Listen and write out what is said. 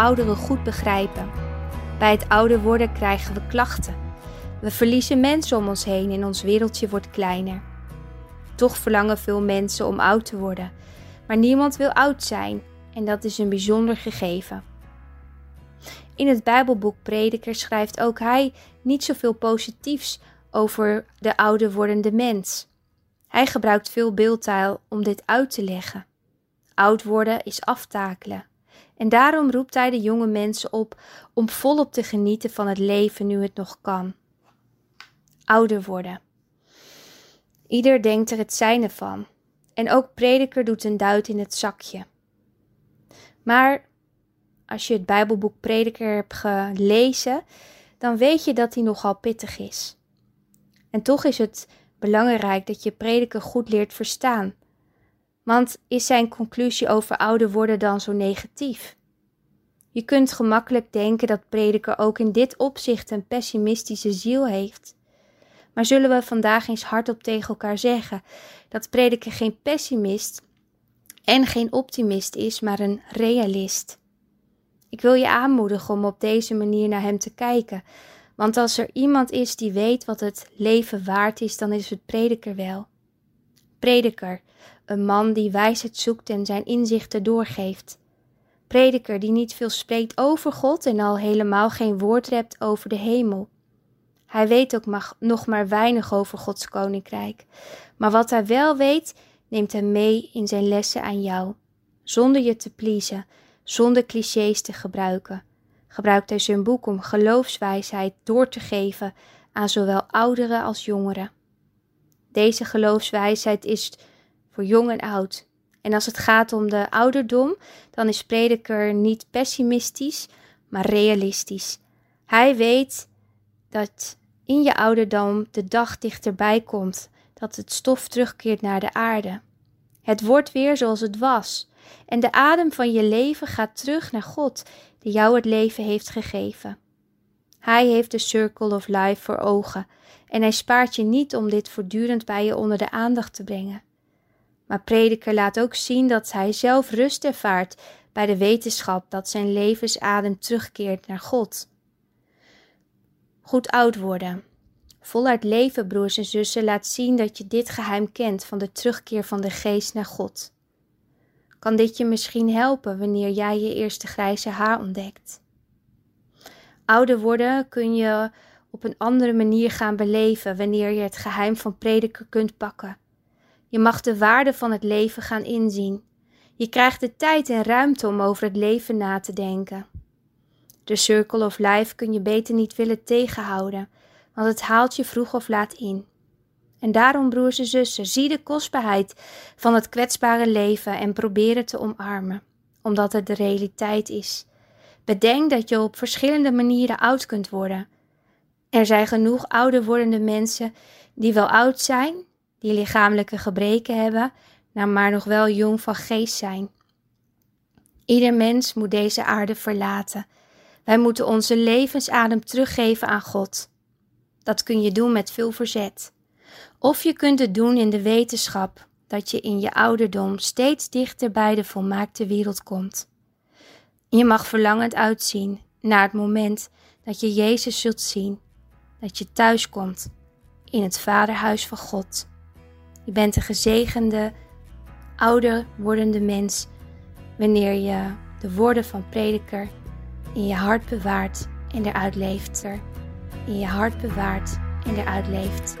ouderen goed begrijpen. Bij het ouder worden krijgen we klachten. We verliezen mensen om ons heen en ons wereldje wordt kleiner. Toch verlangen veel mensen om oud te worden, maar niemand wil oud zijn en dat is een bijzonder gegeven. In het Bijbelboek Prediker schrijft ook hij niet zoveel positiefs over de ouder wordende mens. Hij gebruikt veel beeldtaal om dit uit te leggen. Oud worden is aftakelen. En daarom roept hij de jonge mensen op om volop te genieten van het leven nu het nog kan. Ouder worden. Ieder denkt er het zijne van. En ook prediker doet een duit in het zakje. Maar als je het Bijbelboek Prediker hebt gelezen, dan weet je dat hij nogal pittig is. En toch is het belangrijk dat je prediker goed leert verstaan. Want is zijn conclusie over ouder worden dan zo negatief? Je kunt gemakkelijk denken dat prediker ook in dit opzicht een pessimistische ziel heeft. Maar zullen we vandaag eens hardop tegen elkaar zeggen dat prediker geen pessimist en geen optimist is, maar een realist? Ik wil je aanmoedigen om op deze manier naar hem te kijken, want als er iemand is die weet wat het leven waard is, dan is het prediker wel. Prediker, een man die wijsheid zoekt en zijn inzichten doorgeeft. Prediker die niet veel spreekt over God en al helemaal geen woord rept over de hemel. Hij weet ook nog maar weinig over Gods koninkrijk, maar wat hij wel weet, neemt hij mee in zijn lessen aan jou, zonder je te pleasen, zonder clichés te gebruiken gebruikt hij zijn boek om geloofswijsheid door te geven aan zowel ouderen als jongeren. Deze geloofswijsheid is voor jong en oud. En als het gaat om de ouderdom, dan is prediker niet pessimistisch, maar realistisch. Hij weet dat in je ouderdom de dag dichterbij komt, dat het stof terugkeert naar de aarde. Het wordt weer zoals het was. En de adem van je leven gaat terug naar God, die jou het leven heeft gegeven. Hij heeft de circle of life voor ogen en hij spaart je niet om dit voortdurend bij je onder de aandacht te brengen. Maar prediker laat ook zien dat hij zelf rust ervaart bij de wetenschap dat zijn levensadem terugkeert naar God. Goed oud worden. Voluit leven, broers en zussen, laat zien dat je dit geheim kent van de terugkeer van de geest naar God kan dit je misschien helpen wanneer jij je eerste grijze haar ontdekt. Ouder worden kun je op een andere manier gaan beleven wanneer je het geheim van prediker kunt pakken. Je mag de waarde van het leven gaan inzien. Je krijgt de tijd en ruimte om over het leven na te denken. De circle of life kun je beter niet willen tegenhouden, want het haalt je vroeg of laat in. En daarom, broers en zussen, zie de kostbaarheid van het kwetsbare leven en probeer het te omarmen, omdat het de realiteit is. Bedenk dat je op verschillende manieren oud kunt worden. Er zijn genoeg ouder wordende mensen die wel oud zijn, die lichamelijke gebreken hebben, nou maar nog wel jong van geest zijn. Ieder mens moet deze aarde verlaten. Wij moeten onze levensadem teruggeven aan God. Dat kun je doen met veel verzet. Of je kunt het doen in de wetenschap dat je in je ouderdom steeds dichter bij de volmaakte wereld komt. Je mag verlangend uitzien naar het moment dat je Jezus zult zien, dat je thuis komt in het Vaderhuis van God. Je bent een gezegende, ouder wordende mens wanneer je de woorden van prediker in je hart bewaart en eruit leeft. In je hart bewaart en eruit leeft.